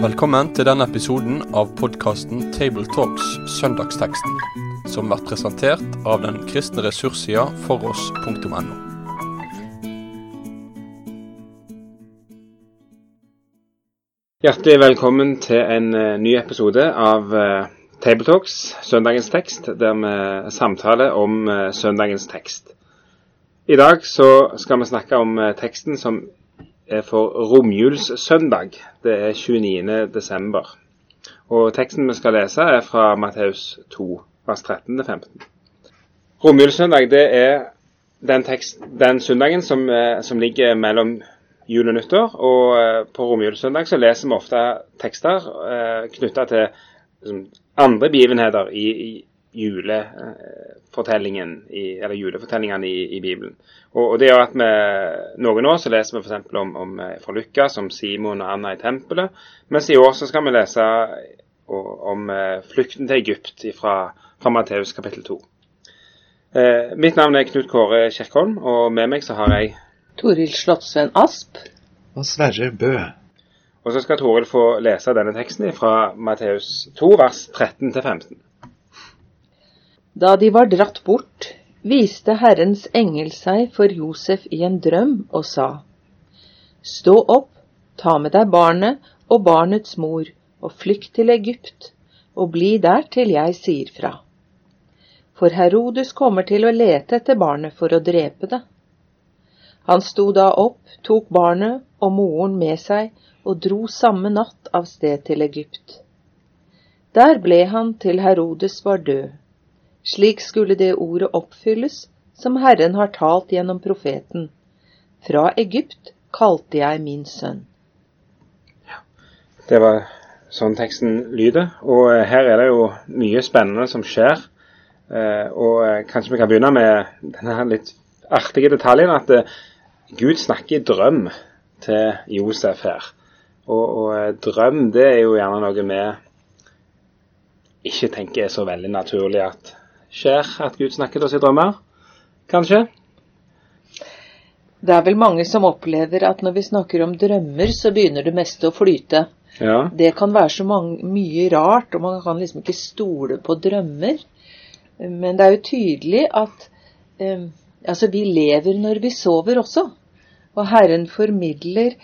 Velkommen til denne episoden av podkasten Tabletalks Søndagsteksten, som blir presentert av den kristne ressurssida foross.no. Hjertelig velkommen til en eh, ny episode av eh, Tabletalks, søndagens tekst, der vi samtaler om eh, søndagens tekst. I dag så skal vi snakke om eh, teksten som er for romjulssøndag. Det er 29. desember. Og teksten vi skal lese er fra Matteus 2, vers 13-15. Romjulssøndag det er den, tekst, den søndagen som, eh, som ligger mellom jul og nyttår. Og eh, på romjulssøndag så leser vi ofte tekster eh, knytta til liksom, andre begivenheter i, i julefortellingen, i, eller julefortellingene i, i Bibelen. Og, og, det gjør at vi noen år så leser vi f.eks. Om, om eh, fra Lukas, om Simon og Anna i tempelet. Mens i år så skal vi lese og, om eh, flukten til Egypt fra, fra Matteus kapittel 2. Eh, mitt navn er Knut Kåre Kjerkholm, og med meg så har jeg Toril Slottsvenn Asp. Og Sverre Bø. Og så skal Toril få lese denne teksten fra Matteus 2, vers 13-15. Da de var dratt bort, viste Herrens engel seg for Josef i en drøm og sa, Stå opp, ta med deg barnet og barnets mor, og flykt til Egypt, og bli der til jeg sier fra. For Herodes kommer til å lete etter barnet for å drepe det. Han sto da opp, tok barnet og moren med seg og dro samme natt av sted til Egypt. Der ble han til Herodes var død. Slik skulle det ordet oppfylles som Herren har talt gjennom profeten. Fra Egypt kalte jeg min sønn. Det var sånn teksten lyder. Og eh, her er det jo mye spennende som skjer. Eh, og eh, kanskje vi kan begynne med denne litt artige detaljen at Gud snakker i drøm til Josef her. Og, og, drøm det er jo gjerne noe vi ikke tenker er så veldig naturlig at skjer, at Gud snakker til oss i drømmer. Kanskje? Det er vel mange som opplever at når vi snakker om drømmer, så begynner det meste å flyte. Ja. Det kan være så mange, mye rart, og man kan liksom ikke stole på drømmer. Men det er jo tydelig at eh, altså vi lever når vi sover også. Og Herren formidler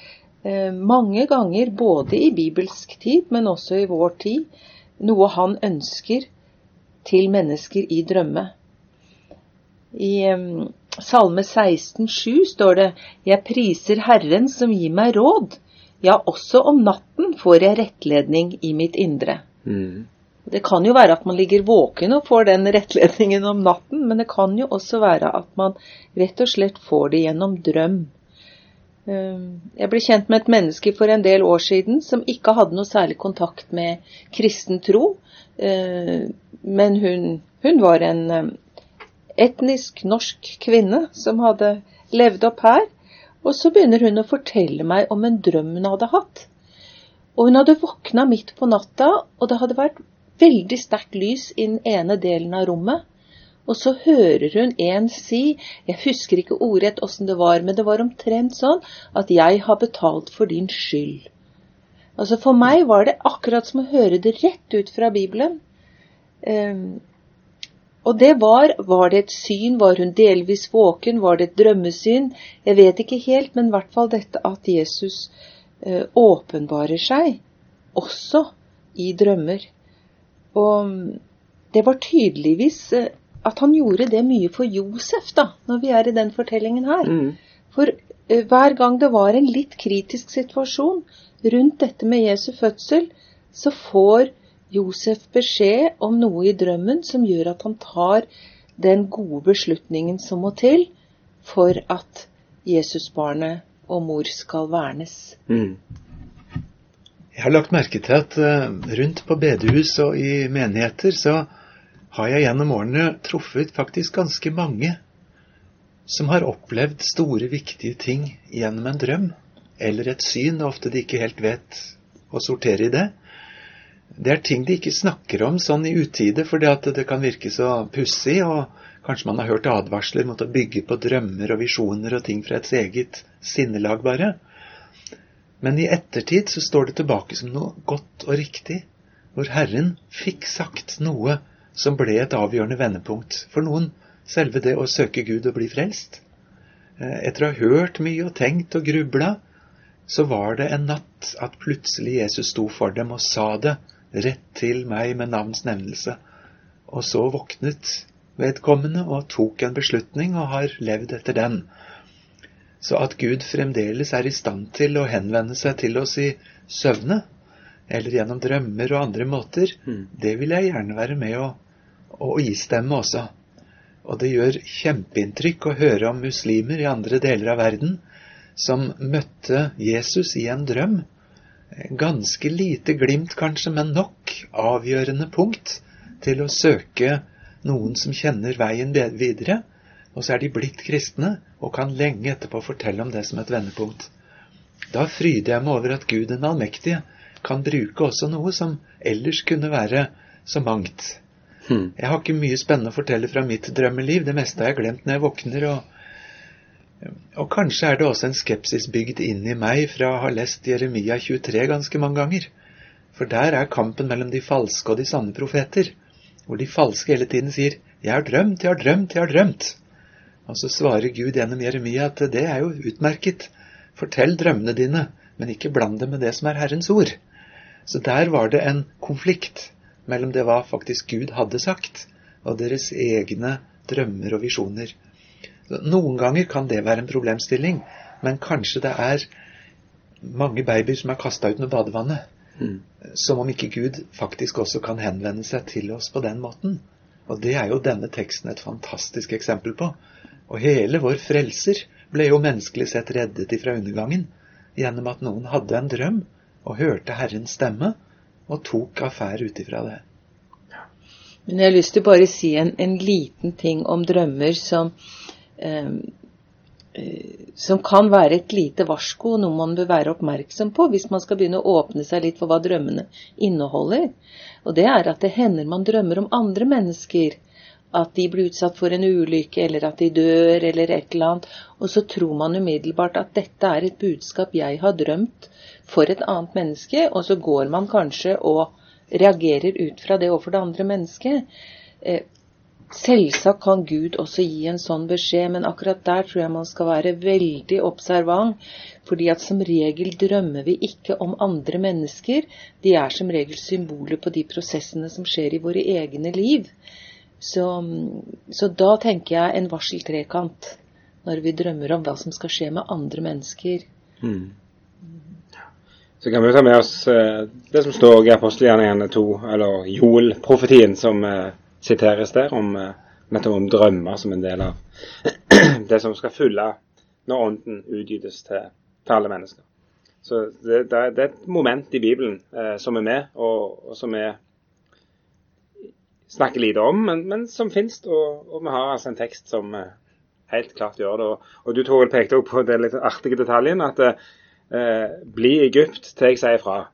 eh, mange ganger, både i bibelsk tid, men også i vår tid, noe han ønsker til mennesker i drømme. I Salme Salme 16,7 står det Jeg priser Herren som gir meg råd. Ja, også om natten får jeg rettledning i mitt indre. Mm. Det kan jo være at man ligger våken og får den rettledningen om natten, men det kan jo også være at man rett og slett får det gjennom drøm. Jeg ble kjent med et menneske for en del år siden som ikke hadde noe særlig kontakt med kristen tro. Men hun, hun var en etnisk norsk kvinne som hadde levd opp her. Og så begynner hun å fortelle meg om en drøm hun hadde hatt. Og hun hadde våkna midt på natta, og det hadde vært veldig sterkt lys i den ene delen av rommet. Og så hører hun en si, jeg husker ikke ordrett åssen det var, men det var omtrent sånn at jeg har betalt for din skyld. Altså For meg var det akkurat som å høre det rett ut fra Bibelen. Um, og det var Var det et syn? Var hun delvis våken? Var det et drømmesyn? Jeg vet ikke helt, men i hvert fall dette at Jesus uh, åpenbarer seg også i drømmer. Og det var tydeligvis uh, at han gjorde det mye for Josef, da, når vi er i den fortellingen her. Mm. For uh, hver gang det var en litt kritisk situasjon rundt dette med Jesu fødsel, så får Josef beskjed om noe i drømmen som gjør at han tar den gode beslutningen som må til for at Jesusbarnet og mor skal vernes. Mm. Jeg har lagt merke til at uh, rundt på bedehus og i menigheter så har jeg gjennom årene truffet faktisk ganske mange som har opplevd store, viktige ting gjennom en drøm eller et syn, og ofte de ikke helt vet å sortere i det. Det er ting de ikke snakker om sånn i utide, at det kan virke så pussig, og kanskje man har hørt advarsler mot å bygge på drømmer og visjoner og ting fra et eget sinnelag, bare. Men i ettertid så står det tilbake som noe godt og riktig, hvor Herren fikk sagt noe som ble et avgjørende vendepunkt for noen, selve det å søke Gud og bli frelst. Eh, etter å ha hørt mye og tenkt og grubla, så var det en natt at plutselig Jesus sto for dem og sa det rett til meg med navns nevnelse. Og så våknet vedkommende og tok en beslutning og har levd etter den. Så at Gud fremdeles er i stand til å henvende seg til oss i søvne, eller gjennom drømmer og andre måter, mm. det vil jeg gjerne være med å, å istemme også. Og det gjør kjempeinntrykk å høre om muslimer i andre deler av verden som møtte Jesus i en drøm, ganske lite glimt kanskje, men nok avgjørende punkt til å søke noen som kjenner veien videre. Og så er de blitt kristne og kan lenge etterpå fortelle om det som et vendepunkt. Da fryder jeg meg over at Gud den allmektige kan bruke også noe som ellers kunne være så mangt. Hmm. Jeg har ikke mye spennende å fortelle fra mitt drømmeliv. Det meste har jeg glemt når jeg våkner. og og kanskje er det også en skepsis bygd inn i meg fra å ha lest Jeremia 23 ganske mange ganger. For der er kampen mellom de falske og de sanne profeter, hvor de falske hele tiden sier 'Jeg har drømt, jeg har drømt, jeg har drømt'. Og så svarer Gud gjennom Jeremia at det er jo utmerket. Fortell drømmene dine, men ikke bland det med det som er Herrens ord. Så der var det en konflikt mellom det hva faktisk Gud hadde sagt, og deres egne drømmer og visjoner. Noen ganger kan det være en problemstilling, men kanskje det er mange babyer som er kasta ut med badevannet. Mm. Som om ikke Gud faktisk også kan henvende seg til oss på den måten. Og det er jo denne teksten et fantastisk eksempel på. Og hele vår frelser ble jo menneskelig sett reddet ifra undergangen gjennom at noen hadde en drøm og hørte Herrens stemme og tok affære ut ifra det. Men jeg har lyst til å bare si en, en liten ting om drømmer som, Ehm, eh, som kan være et lite varsko, noe man bør være oppmerksom på hvis man skal begynne å åpne seg litt for hva drømmene inneholder. Og det er at det hender man drømmer om andre mennesker. At de blir utsatt for en ulykke, eller at de dør, eller et eller annet. Og så tror man umiddelbart at dette er et budskap jeg har drømt for et annet menneske, og så går man kanskje og reagerer ut fra det overfor det andre mennesket. Eh, Selvsagt kan Gud også gi en sånn beskjed, men akkurat der tror jeg man skal være veldig observant. fordi at som regel drømmer vi ikke om andre mennesker. De er som regel symboler på de prosessene som skjer i våre egne liv. Så, så da tenker jeg en varseltrekant når vi drømmer om hva som skal skje med andre mennesker. Mm. Så kan vi ta med oss uh, det som står i apostelgjerningene 2, eller Joel-profetien, som uh, siteres der, om, eh, nettopp om drømmer som en del av det som skal fylle når Ånden utgytes til, til, alle mennesker. Så det, det, er et moment i Bibelen eh, som er med, og, og som vi snakker lite om, men, men som finnes. Og, og, vi har altså en tekst som eh, helt klart gjør det. Og, og du Toril pekte også på den litt artige detaljen at eh, bli Egypt til jeg sier fra,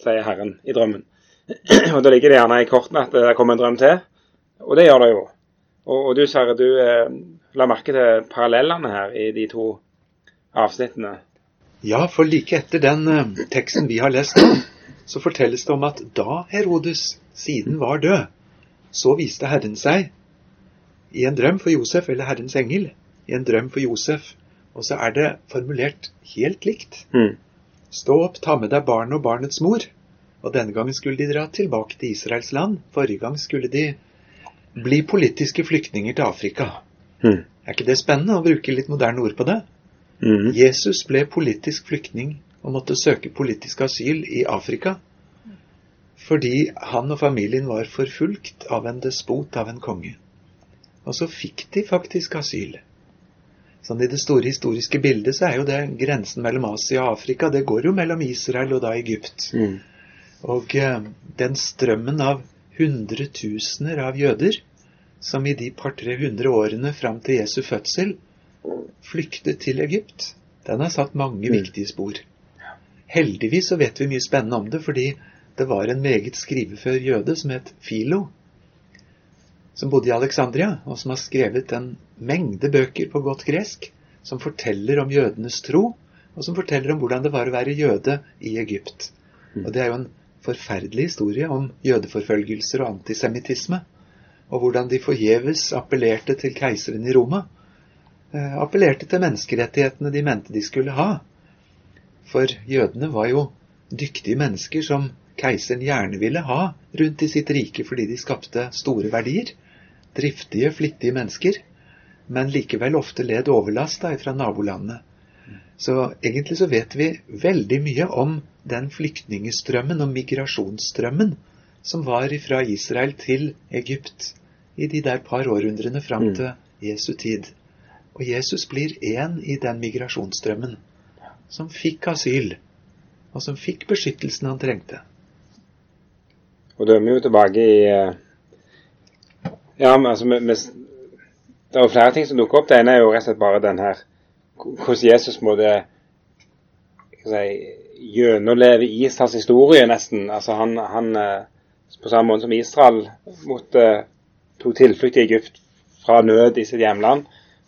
sier Herren i drømmen. og Da ligger det gjerne i kortene at det kommer en drøm til. Og det gjør det jo. Og, og du Sverre, du eh, la merke til parallellene her i de to avsnittene. Ja, for like etter den eh, teksten vi har lest så fortelles det om at da Herodes siden var død, så viste Herren seg i en drøm for Josef, eller Herrens engel, i en drøm for Josef. Og så er det formulert helt likt. Mm. Stå opp, ta med deg barnet og barnets mor. Og denne gangen skulle de dra tilbake til Israels land. Forrige gang skulle de bli politiske flyktninger til Afrika. Mm. Er ikke det spennende å bruke litt moderne ord på det? Mm. Jesus ble politisk flyktning og måtte søke politisk asyl i Afrika fordi han og familien var forfulgt av en despot, av en konge. Og så fikk de faktisk asyl. Sånn I det store historiske bildet så er jo det grensen mellom Asia og Afrika. Det går jo mellom Israel og da Egypt. Mm. Og eh, den strømmen av hundretusener av jøder som i de par-tre hundre årene fram til Jesu fødsel flyktet til Egypt. Den har satt mange mm. viktige spor. Heldigvis så vet vi mye spennende om det, fordi det var en meget skrivefør jøde som het Filo, som bodde i Alexandria, og som har skrevet en mengde bøker på godt gresk som forteller om jødenes tro, og som forteller om hvordan det var å være jøde i Egypt. Og Det er jo en forferdelig historie om jødeforfølgelser og antisemittisme, og hvordan de forgjeves appellerte til keiseren i Roma. Eh, appellerte til menneskerettighetene de mente de skulle ha. For jødene var jo dyktige mennesker som keiseren gjerne ville ha rundt i sitt rike fordi de skapte store verdier. Driftige, flittige mennesker, men likevel ofte led overlast da fra nabolandene. Så egentlig så vet vi veldig mye om den flyktningestrømmen og migrasjonsstrømmen som var fra Israel til Egypt i de der par århundrene fram Mm. til Jesu tid. Og Jesus blir én i den migrasjonsstrømmen, som fikk asyl, og som fikk beskyttelsen han trengte. Og da er vi jo tilbake i eh, Ja, altså vi, vi, Det er jo flere ting som dukker opp. Det ene er jo rett og slett bare den her Hvordan Jesus må det si, gjennomleve Israels historie, nesten. Altså han, han eh, På samme måte som Israel måtte tok tilflukt i Egypt fra nød i sitt hjemland,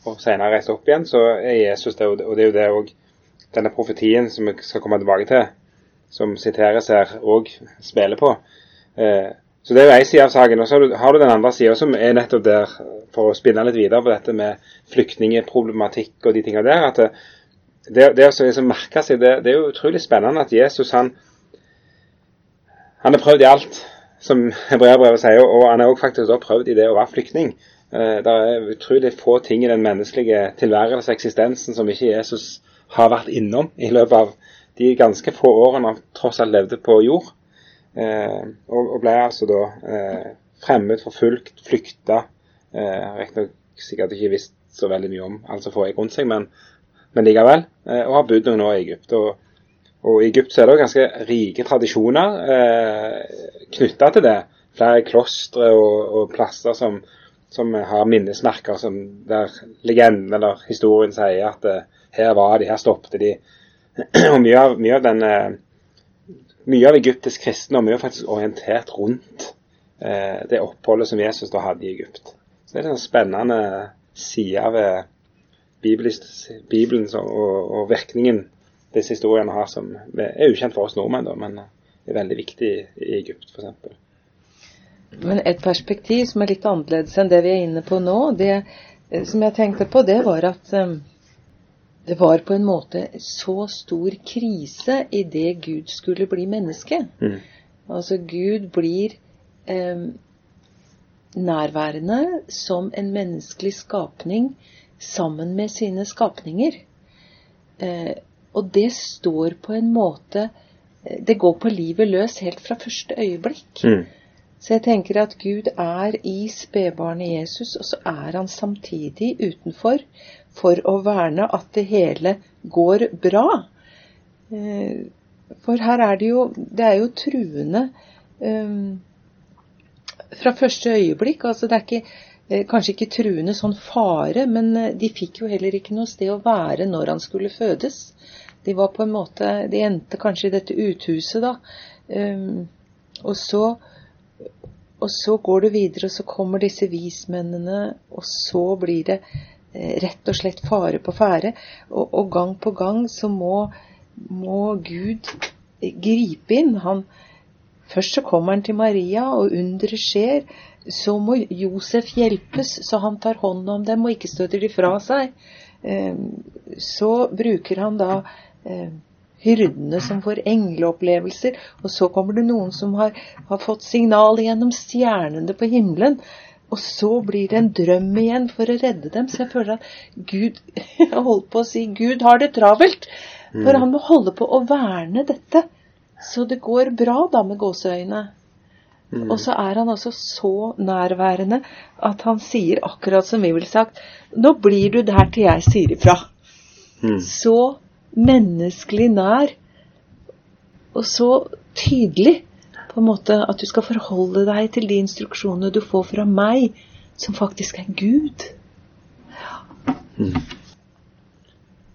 og senere reiste opp igjen, så er Jesus det, og det er jo det òg denne profetien som vi skal komme tilbake til, som siteres her, òg spiller på. Eh, så det er jo én side av saken. Og så har du, den andre sida, som er nettopp der, for å spinne litt videre på dette med flyktningeproblematikk og de tingene der. at det, det, det å liksom merke seg, det, det er jo utrolig spennende at Jesus han, han har prøvd i alt, som hebreerbrevet sier, og han har også faktisk da prøvd i det å være flyktning. Eh, det er utrolig få ting i den menneskelige tilværelse eksistensen som ikke Jesus har vært innom i løpet av de ganske få årene han tross alt levde på jord. Eh, og, ble altså da eh, fremmed, forfulgt, flykta. Eh, Riktignok sikkert ikke visst så veldig mye om alt som foregikk rundt seg, men, men likevel. Eh, og har bodd noen år i Egypt. Og, og i Egypt så er det jo ganske rike tradisjoner eh, knytta til det. Flere klostre og, og plasser som, som har minnesmerker som der legenden eller historien sier at eh, her var de, her stoppet de. og mye av, mye av den mye av egyptisk kristendom er faktisk orientert rundt eh, det oppholdet som Jesus da hadde i Egypt. Så det er en sånn spennende side ved Bibelen, Bibelen og, og virkningen disse historiene har, som er ukjent for oss nordmenn, da, men er veldig viktig i Egypt f.eks. Men et perspektiv som er litt annerledes enn det vi er inne på nå, det eh, som jeg tenkte på, det var at eh, det var på en måte så stor krise i det Gud skulle bli menneske. Mm. Altså Gud blir eh, nærværende som en menneskelig skapning sammen med sine skapninger. Eh, og det står på en måte eh, Det går på livet løs helt fra første øyeblikk. Mm. Så jeg tenker at Gud er i spedbarnet Jesus, og så er han samtidig utenfor for å verne at det hele går bra. Eh, For her er det jo Det er jo truende um, fra første øyeblikk. Altså det er ikke eh, Kanskje ikke truende sånn fare, men eh, de fikk jo heller ikke noe sted å være når han skulle fødes. De var på en måte De endte kanskje i dette uthuset, da. Og så og så går det videre, og så kommer disse vismennene, og så blir det eh, rett og slett fare på ferde. Og, og gang på gang så må, må Gud gripe inn. Han, først så kommer han til Maria, og underet skjer. Så må Josef hjelpes, så han tar hånd om dem og ikke støter de fra seg. Eh, så bruker han da eh, hyrdene som får engleopplevelser, og så kommer det noen som har, har fått signal gjennom stjernene på himmelen. Og så blir det en drøm igjen for å redde dem. Så jeg føler at Gud Jeg holdt på å si Gud har det travelt. For han må holde på å verne dette. Så det går bra, da, med gåseøyne. Og så er han altså så nærværende at han sier akkurat som vi ville sagt Nå blir du der til jeg sier ifra. Mm. Så menneskelig nær og så tydelig på en måte at du skal forholde deg til de instruksjonene du får fra meg, som faktisk er Gud.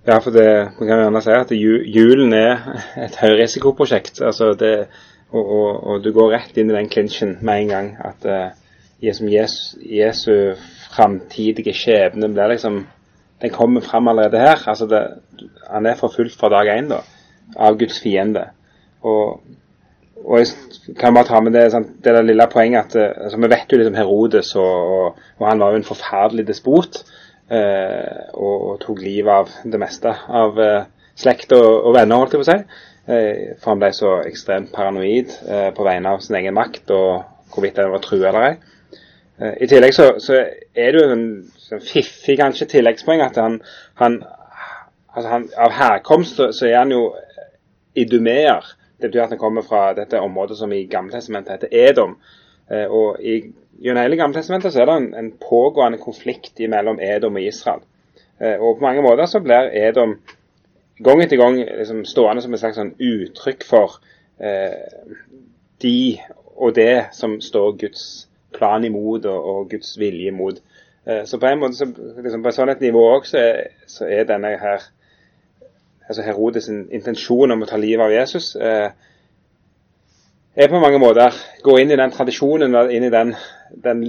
Ja, for det, man kan gjerne si at julen er et høyrisikoprosjekt. Altså det, Og, og, og, du går rett inn i den klinsjen med en gang. At uh, Jesu, Jesu framtidige skjebne blir liksom Den kommer fram allerede her. Altså det, han er forfulgt fra dag én av Guds fiende. Og, og jeg kan bare ta med det, sant, det der lille poenget at altså, Vi vet jo liksom Herodes, og, og, han var jo en forferdelig despot. Eh, og, tok livet av det meste av eh, slekt og, og, venner, holdt jeg på å si. Eh, for han ble så ekstremt paranoid eh, på vegne av sin egen makt og hvorvidt den var trua eller ei. Eh, I tillegg så, så, er det jo en en fiffig kanskje tilleggspoeng at han, han, altså han Av herkomst så, er han jo idumeer. Det betyr at han kommer fra dette området som i Gammeltestamentet heter Edom. og i gjennom hele Gammeltestamentet så er det en, en, pågående konflikt mellom Edom og Israel. og på mange måter så blir Edom gang etter gang liksom, stående som et slags sånn uttrykk for eh, de og det som står Guds plan imot og, og Guds vilje imot. Eh, så på en måte, så, liksom, på et sånt nivå òg, så, så, er denne her altså Herodes' intensjon om å ta livet av Jesus eh, er på mange måter gå inn i den tradisjonen, inn i den, den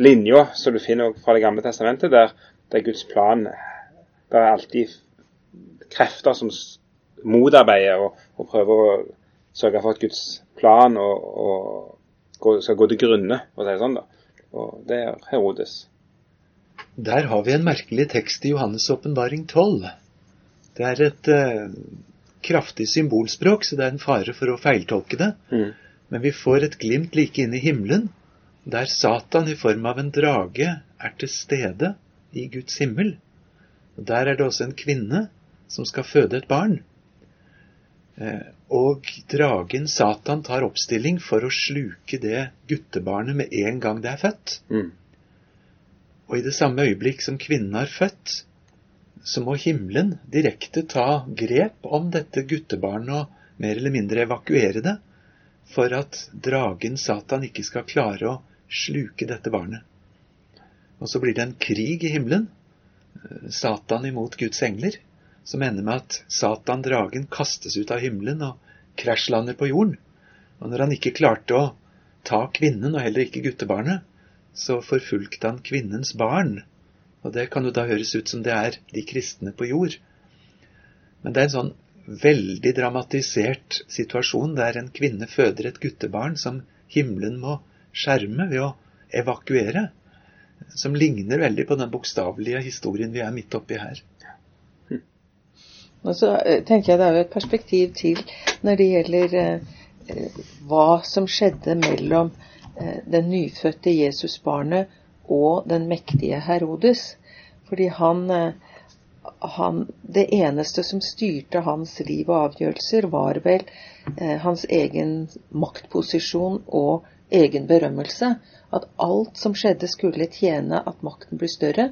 linja som du finner fra Det gamle testamentet, der, det er Guds plan Det er alltid krefter som motarbeider og, og, prøver å sørge for at Guds plan og, og skal gå til grunne, for å si det sånn. da. Og det er Herodes. Der har vi en merkelig tekst i Johannes' åpenbaring 12. Det er et eh, kraftig symbolspråk, så det er en fare for å feiltolke det. Mm. Men vi får et glimt like inn i himmelen, der Satan i form av en drage er til stede i Guds himmel. Og Der er det også en kvinne som skal føde et barn. Eh, og dragen Satan tar oppstilling for å sluke det guttebarnet med en gang det er født. Mm. Og i det samme øyeblikk som kvinnen har født, så må himmelen direkte ta grep om dette guttebarnet og mer eller mindre evakuere det, for at dragen Satan ikke skal klare å sluke dette barnet. Og så blir det en krig i himmelen. Eh, Satan imot Guds engler som ender med at Satan, dragen, kastes ut av himmelen og krasjlander på jorden. Og når han ikke klarte å ta kvinnen, og heller ikke guttebarnet, så forfulgte han kvinnens barn. Og det kan jo da høres ut som det er de kristne på jord. Men det er en sånn veldig dramatisert situasjon der en kvinne føder et guttebarn som himmelen må skjerme ved å evakuere, som ligner veldig på den bokstavelige historien vi er midt oppi her. Og så eh, tenker jeg det er jo et perspektiv til når det gjelder eh, eh, hva som skjedde mellom eh, den nyfødte Jesusbarnet og den mektige Herodes. Fordi han, eh, han, Det eneste som styrte hans liv og avgjørelser, var vel eh, hans egen maktposisjon og egen berømmelse. At alt som skjedde, skulle tjene at makten blir større,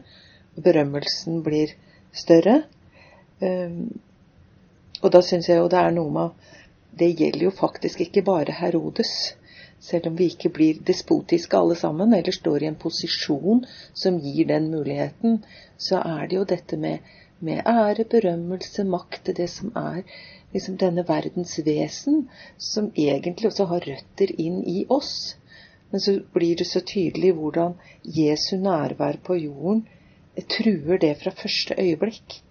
og berømmelsen blir større. Um, og da syns jeg jo det er noe med Det gjelder jo faktisk ikke bare Herodes. Selv om vi ikke blir despotiske alle sammen, eller står i en posisjon som gir den muligheten, så er det jo dette med, med ære, berømmelse, makt, det som er liksom denne verdens vesen, som egentlig også har røtter inn i oss. Men så blir det så tydelig hvordan Jesu nærvær på jorden truer det fra første øyeblikk.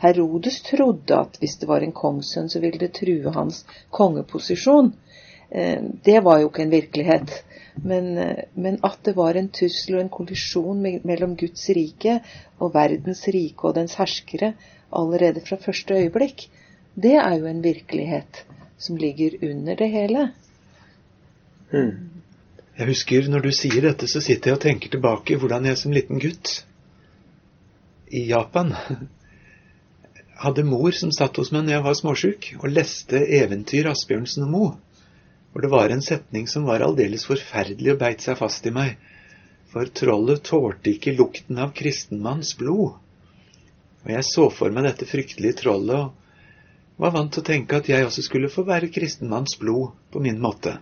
Herodes trodde at hvis det var en kongssønn, så ville det true hans kongeposisjon. Eh, det var jo ikke en virkelighet. Men, eh, men, at det var en tussel og en kollisjon mellom Guds rike og verdens rike og dens herskere allerede fra første øyeblikk, det er jo en virkelighet som ligger under det hele. Mm. Jeg husker når du sier dette, så sitter jeg og tenker tilbake hvordan jeg som liten gutt i Japan hadde mor som satt hos meg når jeg var småsjuk, og leste eventyr Asbjørnsen og Moe. For det var en setning som var aldeles forferdelig og beit seg fast i meg. For trollet tålte ikke lukten av kristenmanns blod. Og jeg så for meg dette fryktelige trollet og var vant til å tenke at jeg også skulle få være kristenmanns blod på min måte.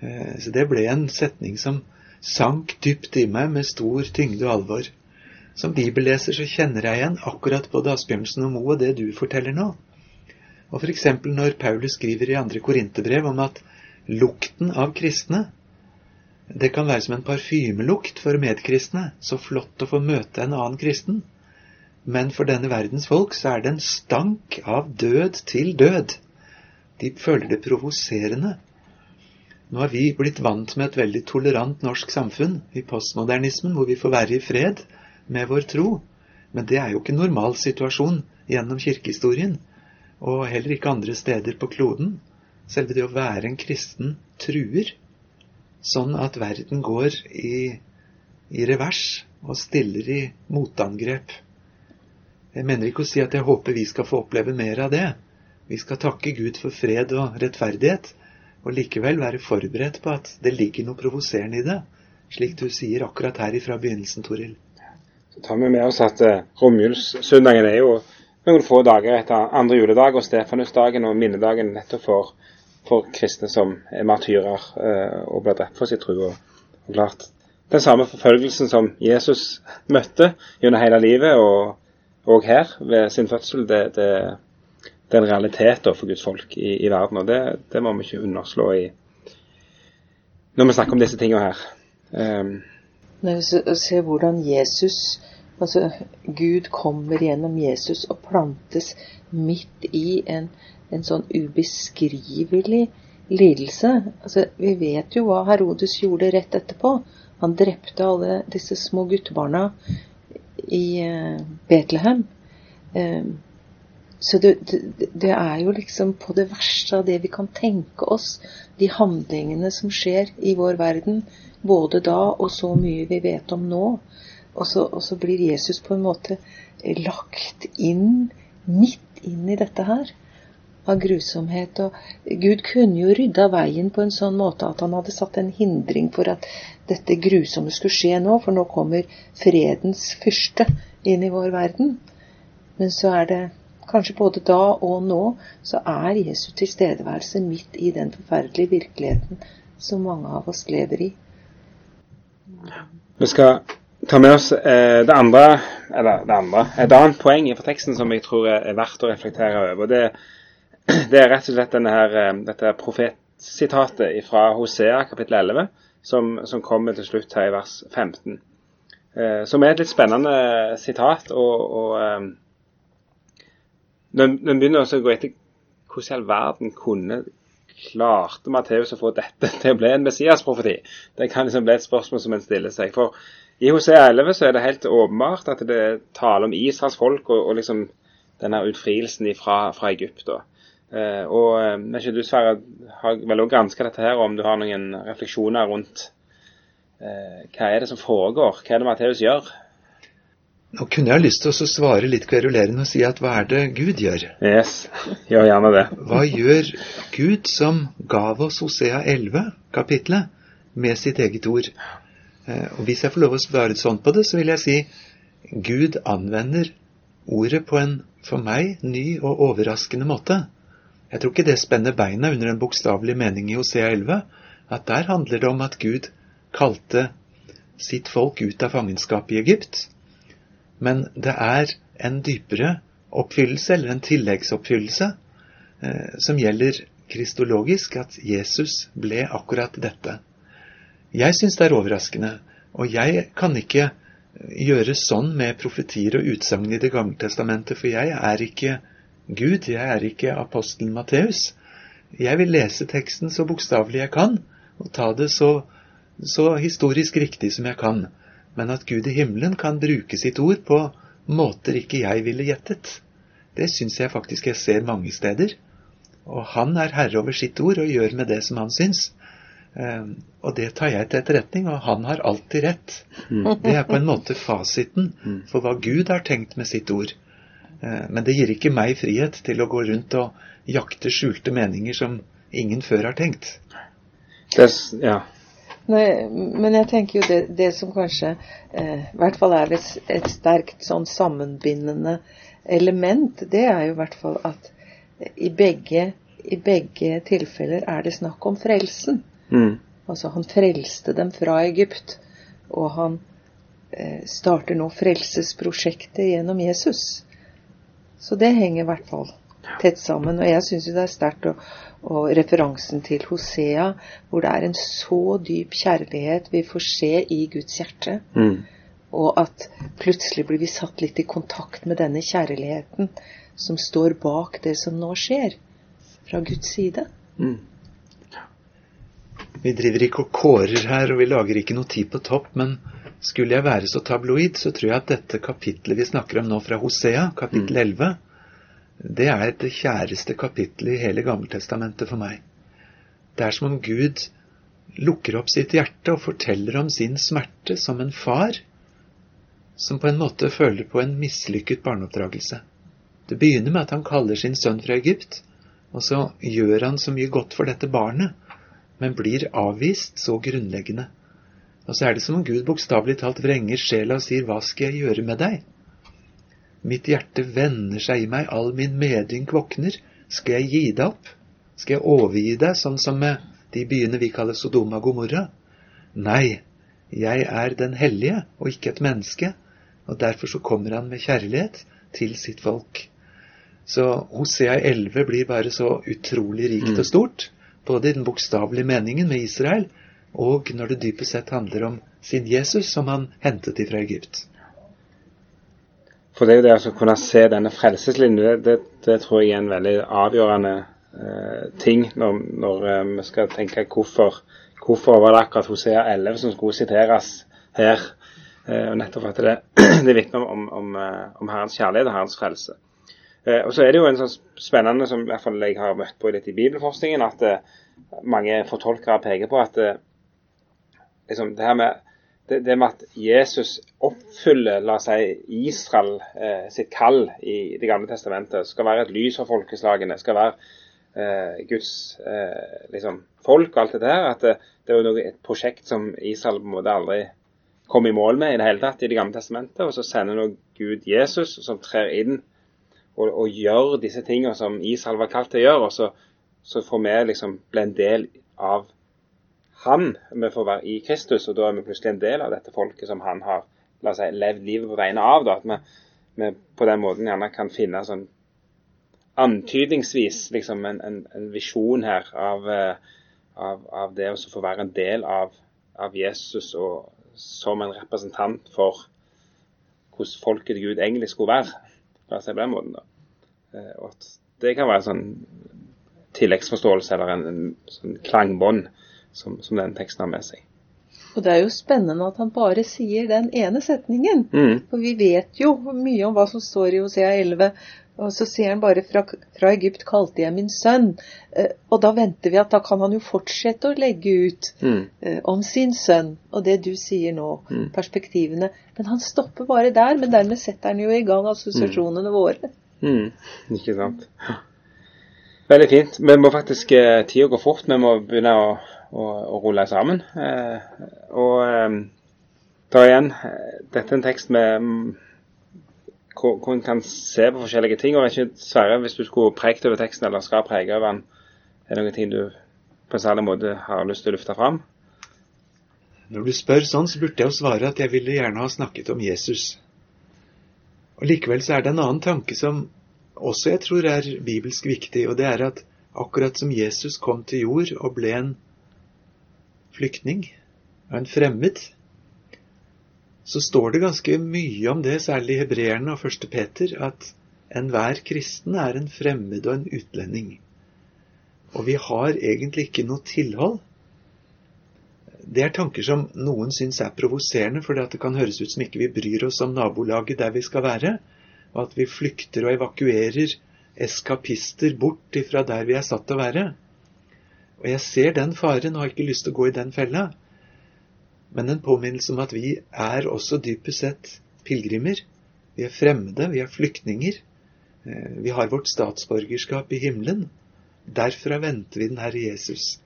Eh, så det ble en setning som sank dypt i meg med stor tyngde og alvor. Som bibelleser så kjenner jeg igjen akkurat både Asbjørnsen og Moe og det du forteller nå. Og f.eks. når Paulus skriver i andre korinterbrev om at lukten av kristne. Det kan være som en parfymelukt for medkristne. Så flott å få møte en annen kristen. Men for denne verdens folk så er det en stank av død til død. De føler det provoserende. Nå har vi blitt vant med et veldig tolerant norsk samfunn i postmodernismen, hvor vi får være i fred med vår tro. Men det er jo ikke normal situasjon gjennom kirkehistorien, og heller ikke andre steder på kloden. Selve det å være en kristen truer sånn at verden går i, i revers og stiller i motangrep. Jeg mener ikke å si at jeg håper vi skal få oppleve mer av det. Vi skal takke Gud for fred og rettferdighet, og likevel være forberedt på at det ligger noe provoserende i det, slik du sier akkurat her ifra begynnelsen, Toril. Så tar vi med oss at eh, romjulssøndagen er jo noen få dager etter andre juledag og Stefanusdagen og minnedagen nettopp for for kristne som er martyrer eh, og blir drept for sin tro. Og, og, klart, Den samme forfølgelsen som Jesus møtte gjennom hele livet, og, og her ved sin fødsel, det, det, det er en realitet for Guds folk i, i verden. og det, det, må vi ikke underslå i, når vi snakker om disse tingene her. Um, vi ser hvordan Jesus Altså, Gud kommer gjennom Jesus og plantes midt i en en sånn ubeskrivelig lidelse. Altså, vi vet jo hva Herodes gjorde rett etterpå. Han drepte alle disse små guttebarna i uh, Betlehem. Uh, så det, det, det, er jo liksom på det verste av det vi kan tenke oss, de handlingene som skjer i vår verden, både da og så mye vi vet om nå. Og så, og så blir Jesus på en måte lagt inn, midt inn i dette her av grusomhet. Og Gud kunne jo rydda veien på en sånn måte at han hadde satt en hindring for at dette grusomme skulle skje nå, for nå kommer fredens fyrste inn i vår verden. Men så er det kanskje både da og nå så er Jesu tilstedeværelse midt i den forferdelige virkeligheten som mange av oss lever i. Vi skal ta med oss eh, det andre, eller det andre, et annet poeng fra teksten som jeg tror er verdt å reflektere over. Det er det er rett og slett her, eh, dette profetsitatet fra Hosea kapittel 11, som, som, kommer til slutt her i vers 15. Eh, som er et litt spennende sitat. og, og eh, Når en begynner å gå etter hvordan i all verden kunne klarte Matteus å få dette til å bli en Messias-profeti? Det kan liksom bli et spørsmål som en stiller seg. For i Hosea 11 så er det helt åpenbart at det taler om Israels folk og, og liksom denne utfrielsen fra, fra Egypt. Da. Eh, og men ikke du Sverre har vel også granska dette her, om du har noen refleksjoner rundt eh, hva er det som foregår? Hva er det Matteus gjør? Nå kunne jeg lyst til å svare litt kverulerende og si at hva er det Gud gjør? Yes, gjør gjerne det. Hva gjør Gud som gav oss Hosea 11, kapitlet, med sitt eget ord? Og Hvis jeg får lov å svare sånn på det, så vil jeg si Gud anvender ordet på en for meg ny og overraskende måte. Jeg tror ikke det spenner beina under en bokstavelig mening i Hosea 11, at der handler det om at Gud kalte sitt folk ut av fangenskap i Egypt. Men det er en dypere oppfyllelse, eller en tilleggsoppfyllelse, eh, som gjelder kristologisk, at Jesus ble akkurat dette. Jeg syns det er overraskende, og jeg kan ikke gjøre sånn med profetier og utsagn i Det gamle testamentet, for jeg er ikke Gud, jeg er ikke apostelen Matteus. Jeg vil lese teksten så bokstavelig jeg kan, og ta det så, så historisk riktig som jeg kan. Men at Gud i himmelen kan bruke sitt ord på måter ikke jeg ville gjettet, det syns jeg faktisk jeg ser mange steder. Og han er herre over sitt ord og gjør med det som han syns. Um, og det tar jeg til etterretning, og han har alltid rett. Mm. Det er på en måte fasiten mm. for hva Gud har tenkt med sitt ord. Eh, men det gir ikke meg frihet til å gå rundt og jakte skjulte meninger som ingen før har tenkt. Det, ja. Nei, men jeg tenker jo det, det som kanskje eh, i hvert fall er et, et, sterkt sånn sammenbindende element, det er jo i hvert fall at i begge, i begge tilfeller er det snakk om frelsen. Mm. Altså han frelste dem fra Egypt, og han eh, starter nå frelsesprosjektet gjennom Jesus. Så det henger i hvert fall tett sammen. Og jeg syns jo det er sterkt, og, og, referansen til Hosea, hvor det er en så dyp kjærlighet vi får se i Guds hjerte. Mm. Og at plutselig blir vi satt litt i kontakt med denne kjærligheten som står bak det som nå skjer, fra Guds side. Mm. Vi driver ikke og kårer her, og vi lager ikke noe tid på topp, men skulle jeg være så tabloid, så tror jeg at dette kapitlet vi snakker om nå fra Hosea, kapittel 11, det er det kjæreste kapittelet i hele Gammeltestamentet for meg. Det er som om Gud lukker opp sitt hjerte og forteller om sin smerte som en far som på en måte føler på en mislykket barneoppdragelse. Det begynner med at han kaller sin sønn fra Egypt, og så gjør han så mye godt for dette barnet, men blir avvist så grunnleggende. Og så er det som om Gud bokstavelig talt vrenger sjela og sier 'Hva skal jeg gjøre med deg?' Mitt hjerte vender seg i meg, all min medynk våkner. Skal jeg gi deg opp? Skal jeg overgi deg, sånn som de byene vi kaller Sodoma og Gomorra? Nei, jeg er den hellige og ikke et menneske, og derfor så kommer han med kjærlighet til sitt folk. Så Hosea 11 blir bare så utrolig rikt og stort, både i den bokstavelige meningen med Israel, og når det dypest sett handler om sin Jesus, som han hentet ifra Egypt. For det er jo det å kunne se denne frelseslinjen, det, det, tror jeg er en veldig avgjørende eh, ting når, når eh, vi skal tenke hvorfor, hvorfor var det akkurat Hosea 11 som skulle siteres her. Eh, og nettopp at det, det vitner om, om, eh, om, Herrens kjærlighet og Herrens frelse. Eh, og så er det jo en sånn spennende som i hvert fall jeg har møtt på litt i bibelforskningen, at eh, mange fortolkere peker på at liksom, det her med det, det, med at Jesus oppfyller la oss si, Israel eh, sitt kall i Det gamle testamentet, skal være et lys for folkeslagene, skal være eh, Guds eh, liksom, folk og alt det der, at det, det er jo et prosjekt som Israel på en måte aldri kom i mål med i det hele tatt i Det gamle testamentet. Og så sender nå Gud Jesus, som trer inn og, og, gjør disse tingene som Israel var kalt til å gjøre. og så, så får vi liksom bli en del av han vi får være i Kristus, og da er vi plutselig en del av dette folket som han har la oss si, levd livet på vegne av. Da, at vi, vi, på den måten gjerne kan finne sånn antydningsvis liksom en, en, en visjon her av, eh, av, av det å få være en del av, av, Jesus og som en representant for hvordan folket til Gud egentlig skulle være. La oss si på den måten da. Eh, og at det kan være en sånn tilleggsforståelse eller en, en sånn klangbånd som, som den teksten har med seg. Og det er jo spennende at han bare sier den ene setningen. Mm. For vi vet jo mye om hva som står i Hosea 11. Og så sier han bare fra, fra Egypt kalte jeg min sønn. Eh, og da venter vi at da kan han jo fortsette å legge ut mm. eh, om sin sønn og det du sier nå, mm. perspektivene. Men han stopper bare der. Men dermed setter han jo i gang assosiasjonene våre. Mm. Ikke sant. Veldig fint. Vi må faktisk eh, Tida går fort. Vi må begynne å å, å rulle sammen. Eh, og eh, da igjen, eh, dette er en tekst med mm, hvor, hvor en kan se på forskjellige ting. og ikke Sverre, Hvis du skulle prekt over teksten, eller skal prege over den, er det noen ting du på en særlig måte har lyst til å lufte fram? Når du spør sånn, så burde jeg jo svare at jeg ville gjerne ha snakket om Jesus. Og Likevel så er det en annen tanke som også jeg tror er bibelsk viktig, og det er at akkurat som Jesus kom til jord og ble en flyktning, en fremmed, så står det ganske mye om det, særlig i hebreerne og første Peter, at enhver kristen er en fremmed og en utlending. Og vi har egentlig ikke noe tilhold. Det er tanker som noen syns er provoserende, fordi at det kan høres ut som ikke vi bryr oss om nabolaget der vi skal være, og at vi flykter og evakuerer eskapister bort ifra der vi er satt til å være. Og jeg ser den faren og har ikke lyst til å gå i den fella. Men en påminnelse om at vi er også dypest sett pilegrimer. Vi er fremmede, vi er flyktninger. Eh, vi har vårt statsborgerskap i himmelen. Derfra venter vi den Herre Jesus.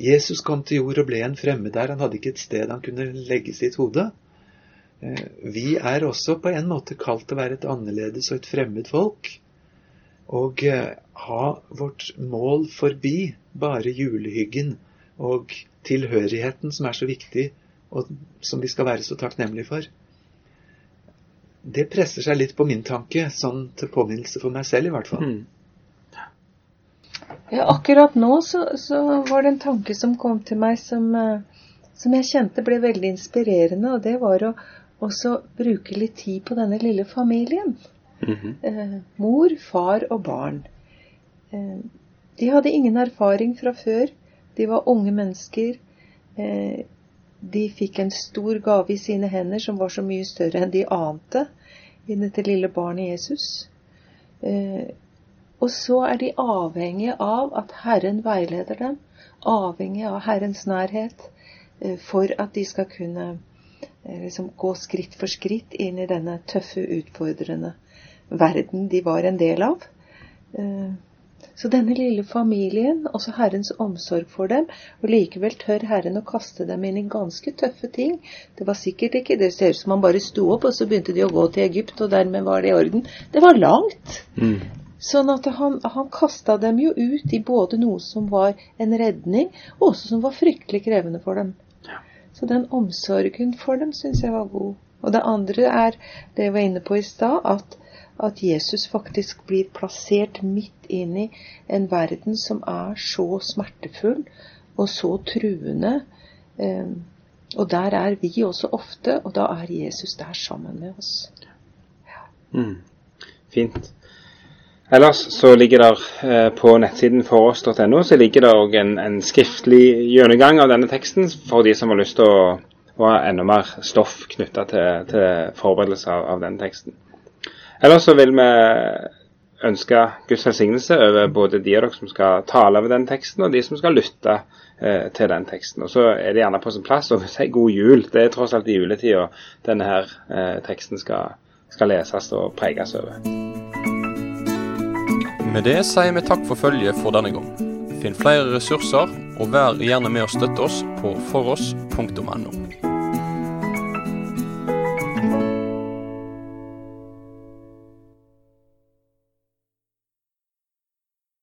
Jesus kom til jord og ble en fremmed der. Han hadde ikke et sted han kunne legge sitt hode. Eh, vi er også på en måte kalt til å være et annerledes og et fremmed folk. Og eh, ha vårt mål forbi bare julehyggen og tilhørigheten som er så viktig, og som vi skal være så takknemlige for. det presser seg litt på min tanke, sånn til påminnelse for meg selv i hvert fall. Mm. Ja, akkurat nå så, så, var det en tanke som kom til meg som, eh, som jeg kjente ble veldig inspirerende, og det var å også bruke litt tid på denne lille familien. Mm -hmm. mor, far og barn. Eh, de hadde ingen erfaring fra før. De var unge mennesker. Eh, de fikk en stor gave i sine hender som var så mye større enn de ante i dette lille barnet Jesus. Og så er de avhengige av at Herren veileder dem, avhengige av Herrens nærhet, for at de skal kunne liksom gå skritt for skritt inn i denne tøffe, utfordrende verden de var en del av. Eh, så denne lille familien, også Herrens omsorg for dem, og likevel tør Herren å kaste dem inn i ganske tøffe ting. Det var sikkert ikke Det ser ut som han bare sto opp, og så begynte de å gå til Egypt, og dermed var det i orden. Det var langt. Mm. Sånn at han, han kasta dem jo ut i både noe som var en redning, og også som var fryktelig krevende for dem. Så den omsorgen for dem syns jeg var god. Og det andre er det jeg var inne på i stad, at, at, Jesus faktisk blir plassert midt inn i en verden som er så smertefull og så truende. Um, og der er vi også ofte, og da er Jesus der sammen med oss. Ja. Mm. Fint. Ellers så ligger der eh, på nettsiden foross.no så ligger det òg en, en, skriftlig gjennomgang av denne teksten for de som har lyst til å, å ha enda mer stoff knytta til, til, forberedelse av, av, denne teksten. Ellers så vil vi ønske Guds velsignelse over både de av dere som skal tale over den teksten, og de som skal lytte eh, til den teksten. Og så er det gjerne på sin plass å si god jul. Det er tross alt i juletida denne her eh, teksten skal, skal leses og preges over. Med det sier vi takk for følget for denne gang. Finn flere ressurser, og vær gjerne med å støtte oss på foross.no.